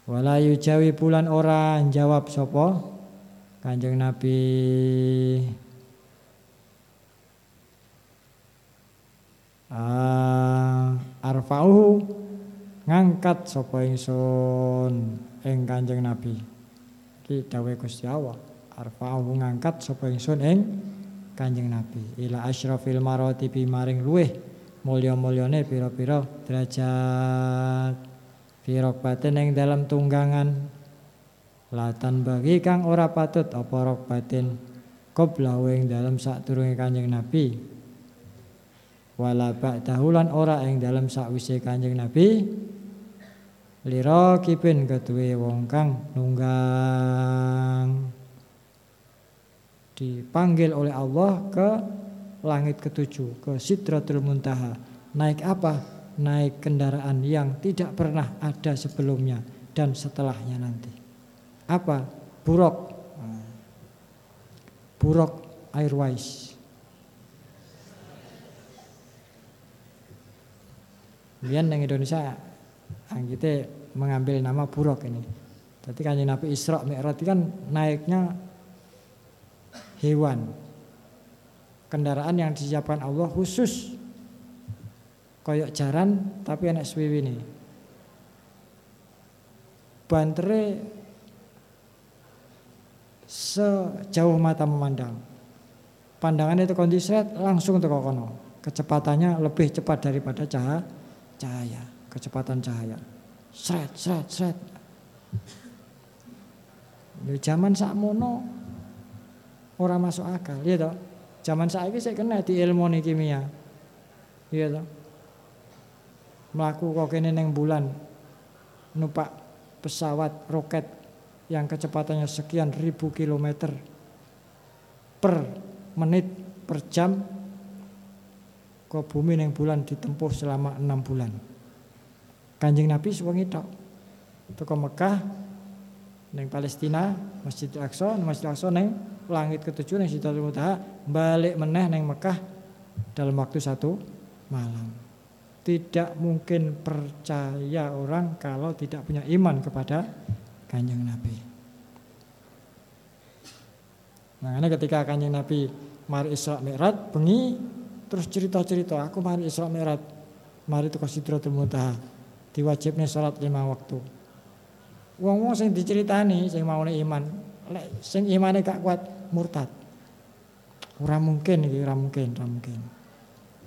Wala yujawi bulan ora jawab sapa Kanjeng Nabi. Ah, arfa'uhu ngangkat sapa ingsun ing Kanjeng Nabi. Iki dawuh Gusti Allah. Arfa'uhu ngangkat sapa ingsun ing Kanjeng Nabi ila asyrafil maratibi maring luweh mulya-mulyane pira-pira derajat firokbaten ing dalam tunggangan. Latan bagi kang ora patut apa rokbatin qabla ing dalam sak turunge Kanjeng Nabi. Wala ba'dahu lan ora ing dalam sakwise Kanjeng Nabi. Lira kipin keduwe wong kang nunggang. Dipanggil oleh Allah ke langit ketujuh ke Sidratul Muntaha. Naik apa? Naik kendaraan yang tidak pernah ada sebelumnya dan setelahnya nanti. Apa? Buruk. Buruk airways Kemudian yang Indonesia kita mengambil nama buruk ini. Jadi kan Nabi Isra Mi'raj kan naiknya hewan. Kendaraan yang disiapkan Allah khusus koyok jaran tapi anak swiwi ini. Bantere sejauh mata memandang. Pandangannya itu kondisi langsung teko kono. Kecepatannya lebih cepat daripada cahaya, cahaya, kecepatan cahaya. Sret, sret, sret. Di zaman sakmono orang masuk akal, ya toh. Zaman saiki saya kena di ilmu nih kimia. Iya toh. Melaku kok kene neng bulan numpak pesawat roket yang kecepatannya sekian ribu kilometer per menit per jam ke bumi neng bulan ditempuh selama enam bulan. Kanjeng Nabi sewengi tok. Teko Mekah neng Palestina Masjid Al-Aqsa, Masjid Al-Aqsa neng langit ketujuh neng Sidratul Muntaha balik meneh neng Mekah dalam waktu satu malam. Tidak mungkin percaya orang kalau tidak punya iman kepada kanjeng Nabi. Makanya ketika kanjeng Nabi mari Isra Mi'raj bengi terus cerita-cerita aku mari Isra Mi'raj mari ke Sidratul Muntaha diwajibnya sholat lima waktu wong-wong sing diceritani sing mau iman lek sing imane gak kuat murtad ora mungkin iki ora mungkin ora mungkin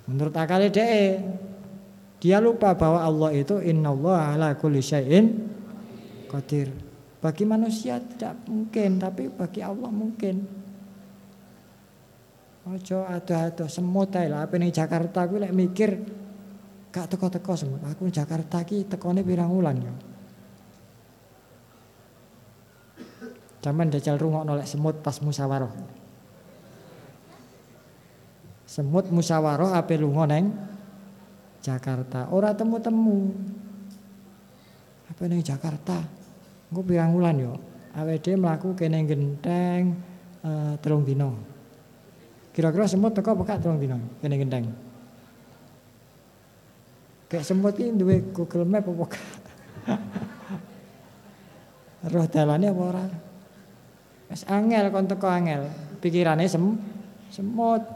menurut akal DE dia lupa bahwa Allah itu innallaha ala kulli syai'in qadir bagi manusia tidak mungkin tapi bagi Allah mungkin Ojo ada-ada semut ae lah apa ning Jakarta kuwi lek mikir gak teko-teko semut. Aku Jakarta ki tekone pirang wulan ya. Zaman dajal rungokno lek semut pas musyawarah. Semut musyawarah ape lunga neng Jakarta. Ora temu-temu. Apa ning Jakarta? Engko pirang wulan yo. Awake mlaku kene genteng uh, telung dino. Kira-kira semut teko pekak telung dino kene genteng. Kayak semut ini duwe Google Map apa? Roh dalane apa ora? Wis angel kon teko angel, pikirane sem semut.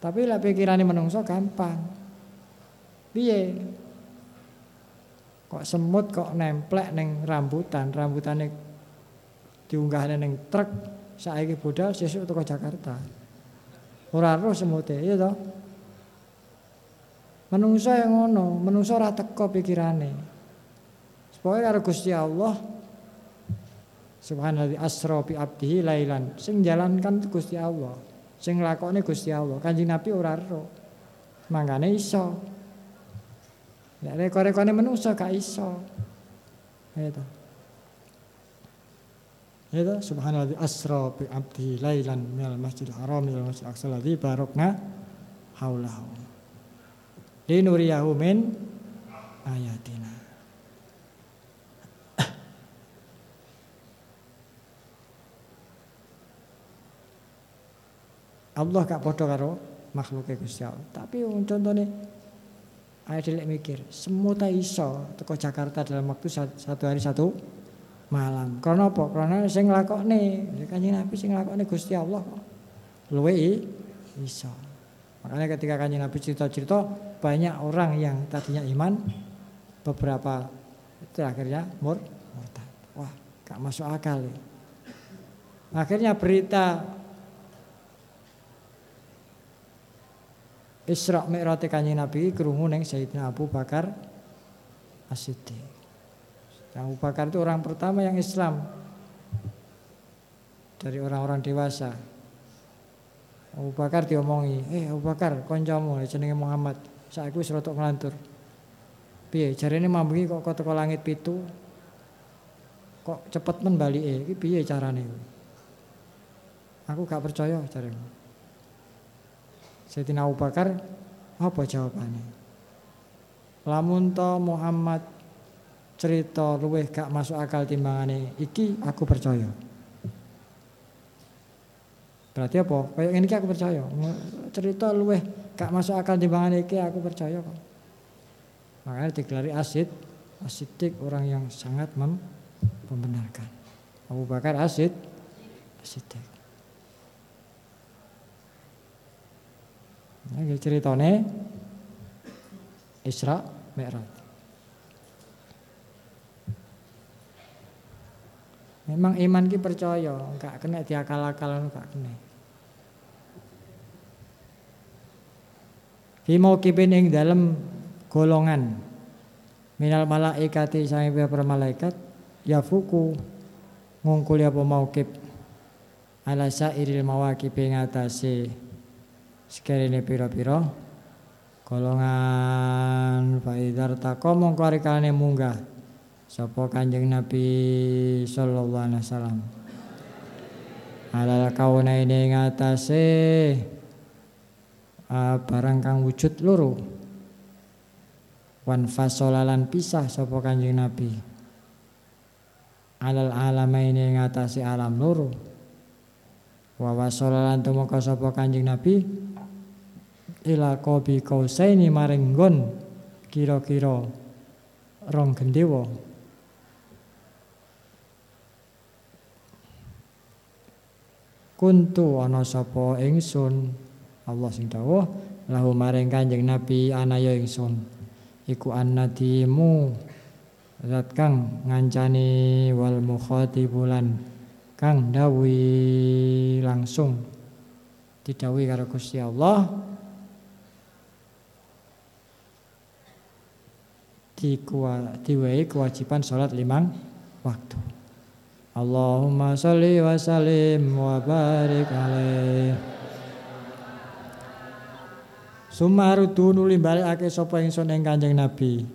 Tapi lah pikirane menungso gampang. Piye? Kok semut kok nemplek neng rambutan, rambutane diunggahne neng truk, saiki budal sesuk teko Jakarta. Ora roh semute, iya toh? Menungso yang ngono, menungso ora teko pikirane. Pokoke karo Gusti Allah Subhanallah asra bi abdihi lailan. Sing jalankan Gusti Allah. Sing lakone Gusti Allah. Kanjeng Nabi ora ero. Iso. Nek rekore-rekone menungso gak iso. Itu. Itu subhanallah asra bi abdihi lailan minal masjidil haram ilal masjidil aqsa alladzi barakna haulahu. Linuriyahu min ayatina. Allah gak podo karo makhluknya Gusti Allah. Tapi contohnya ayo dilihat mikir, semua tak iso teko Jakarta dalam waktu satu hari satu malam. Karena apa? Karena sing nglakokne, Kanjeng Nabi sing nglakokne Gusti Allah. Luwe iso. Makanya ketika Kanjeng Nabi cerita-cerita banyak orang yang tadinya iman beberapa itu akhirnya mur murtad. Wah, gak masuk akal ya. Akhirnya berita Isra Mi'raj Kanjeng Nabi krungu ning Sayyidina Abu Bakar As-Siddiq. Abu Bakar itu orang pertama yang Islam dari orang-orang dewasa. Abu Bakar diomongi, "Eh Abu Bakar, kancamu jenenge Muhammad, saiki wis rada nglantur." Piye jarene mambengi kok kok teko langit pitu? Kok cepet men balike? Iki piye carane? Aku gak percaya jarene. Sayyidina Abu Bakar apa jawabannya? Lamun to Muhammad cerita luweh gak masuk akal timbangane iki aku percaya. Berarti apa? Kayak ini aku percaya. Cerita luweh gak masuk akal timbangane iki aku percaya. Makanya digelari asid, asidik orang yang sangat membenarkan. Abu Bakar asid, asidik. Ini ceritanya Isra Mi'raj. Memang iman ki percaya, enggak kena diakal-akal enggak kena. fi mauqibin ing dalem golongan minal malaikati sange para malaikat ya fuku ngungkul apa mauqib ala sairil mawaqib ing atase sekarene pira-pira golongan faidar tako mongko arikalane munggah. Sapa kanjeng Nabi sallallahu alaihi wasallam? Alal kauna ini ngatase uh, barang kang wujud loro. Wan fasolalan pisah sapa kanjeng Nabi. Alal ini ngatasi alam loro. Wa wasolalan tumeka sapa kanjeng Nabi ila qabi kausaini maring nggon kira-kira rong gendewa. Kuntu ana sapa ingsun? Allah sing dawuh lahu maring Kanjeng Nabi anaya ingsun iku annadimu zat kang ngancani wal mukhatibulan kang dawi langsung didawi karo Gusti Allah diwai kewajiban salat limang waktu. Allahumma sholli wa sallim wa barik alaih. Sumarudu nuli balikake sapa ingsun ing Kanjeng Nabi.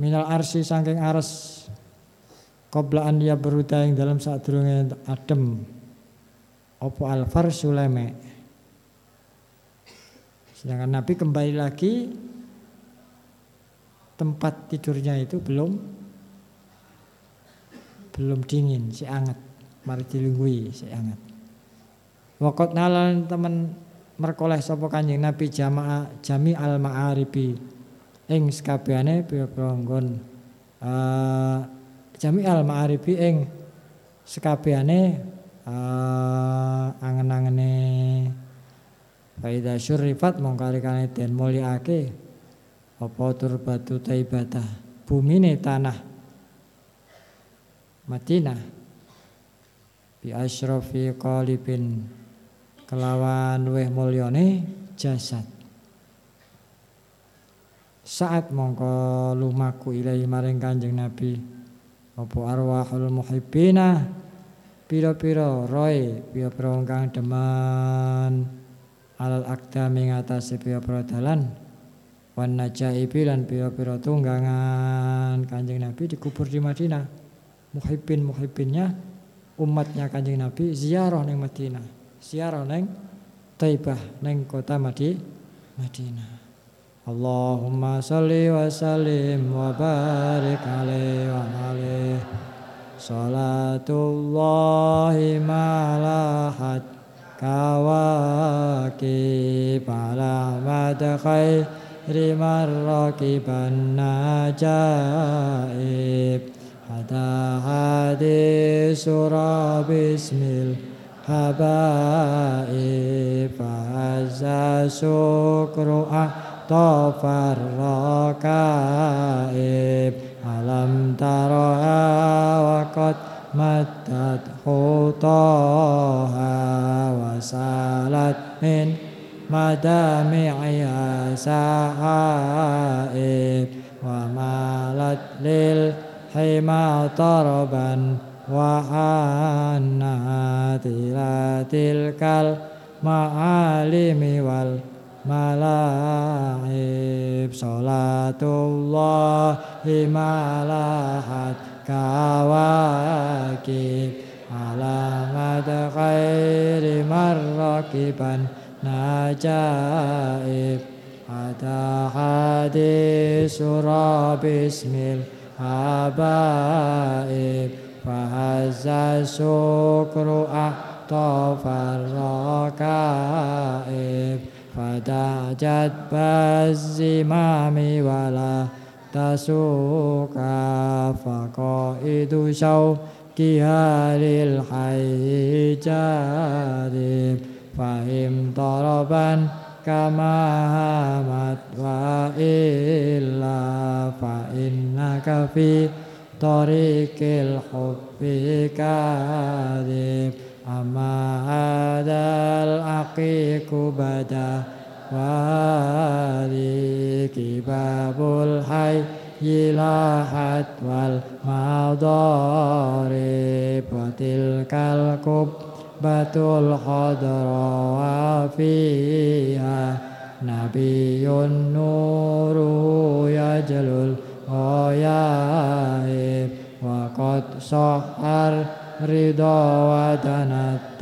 Minal arsi saking ares qabla an ya beruta ing dalam sadurunge adem. Apa alfar suleme sedangkan Nabi kembali lagi tempat tidurnya itu belum belum dingin, si anget. Mari dilunggui si anget. Wakot nalan teman merkoleh sapa Kanjeng Nabi jamaah jami al ma'aribi ing sekabehane pira-pira uh, jami al ma'aribi ing sekabehane uh, angen-angene Faida syurifat mongkalikane den mulyake apa turbatu taibatah? Bumine tanah. Madinah. Bi asyrafi qalibin. Kelawan luweh mulyane jasad. Saat mongko lumaku ilahi maring Kanjeng Nabi apa arwahul muhibbina? Pira-pira roe pira-pira kang demen. Alal aqdami ngatasi pira-pira dalan wan najaibi lan pira-pira tunggangan. Kanjeng Nabi dikubur di Madinah. Muhibbin muhibbinnya umatnya kanjeng Nabi ziarah neng Madinah. Ziarah neng Taibah neng kota Madi Madinah. Allahumma salli wa sallim wa barik alaihi wa alaihi Salatullahi malahat kawaki ala madkhairi marrakiban najaib Hada hadis surah bismil habaib Fahazza syukru ahtafar rakaib Alam tara'a waqad matat khutaha Wasalat min مدامعها سحائب ومالت للحمى طربا وحنت إلى تلك المعالم والملاعب. صلاة الله ما لاحت كواكب على مد غير من نجائب أتى حديث باسم الحبائب فهز الشكر أحطف الركائب. فدعجت بالزمام ولا تسوكا فقائد شوكها للحي جارب. فإن طربا كما هامت وإلا فإنك في طريق الحب كاذب. أما هذا العقيق بدا وهذه كباب الحي لاحت والمضارب وتلك الكبر wa batul khadra wa fiha nabiyun nuru yajlul ghayaib wa qad sahar ridha wa danat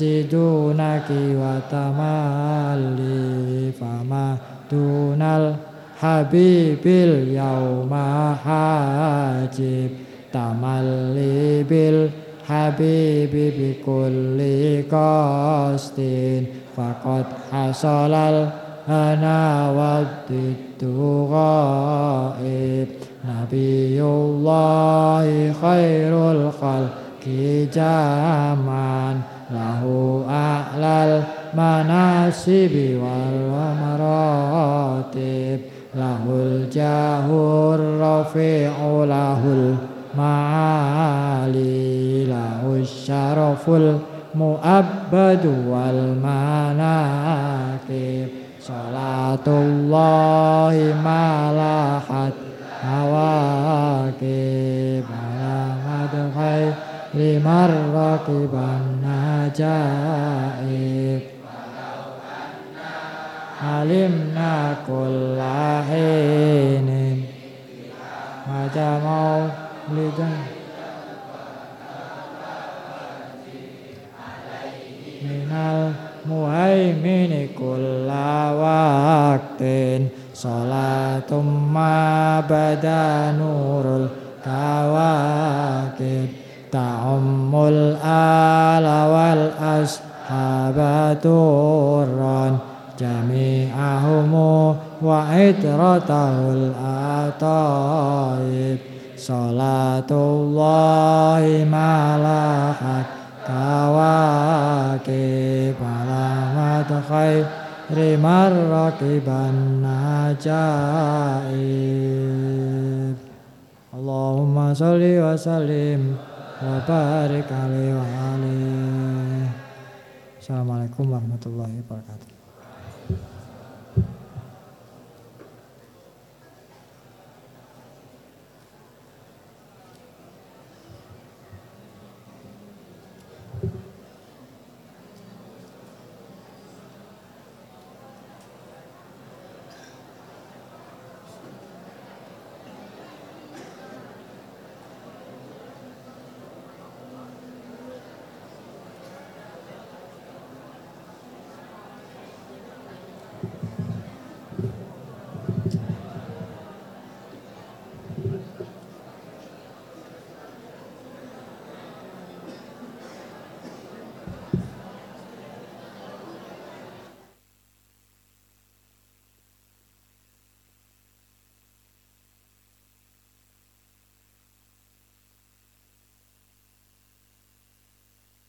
talaki wa qad ja'al ana min kulli janib fa kullin nafsi dunaki wa tamalli fama dunal habibil yauma hajib. Tamalli bil habibi bi kulli qastin faqad hasalal ana wadditu ghaib. Nabiyullahi khairul khalqi jaman له أعلى المناصب والمراتب له الجاه الرفيع له المعالي له الشرف المؤبد والمناكب صلاة الله ما لاحت هواكب على مدخل لمن ركبا najaib alimna kullahinin Maja mau lidan Minal muhaimini kulla waktin Salatum ma nurul kawakib ta'ammul ala wal ashabaturran jami'ahumu wa idratahul atayib salatullahi malahat kawakib alamat khair rimar rakiban najaib Allahumma salli wa sallim wa barik alaihi wa alaihi Assalamualaikum warahmatullahi wabarakatuh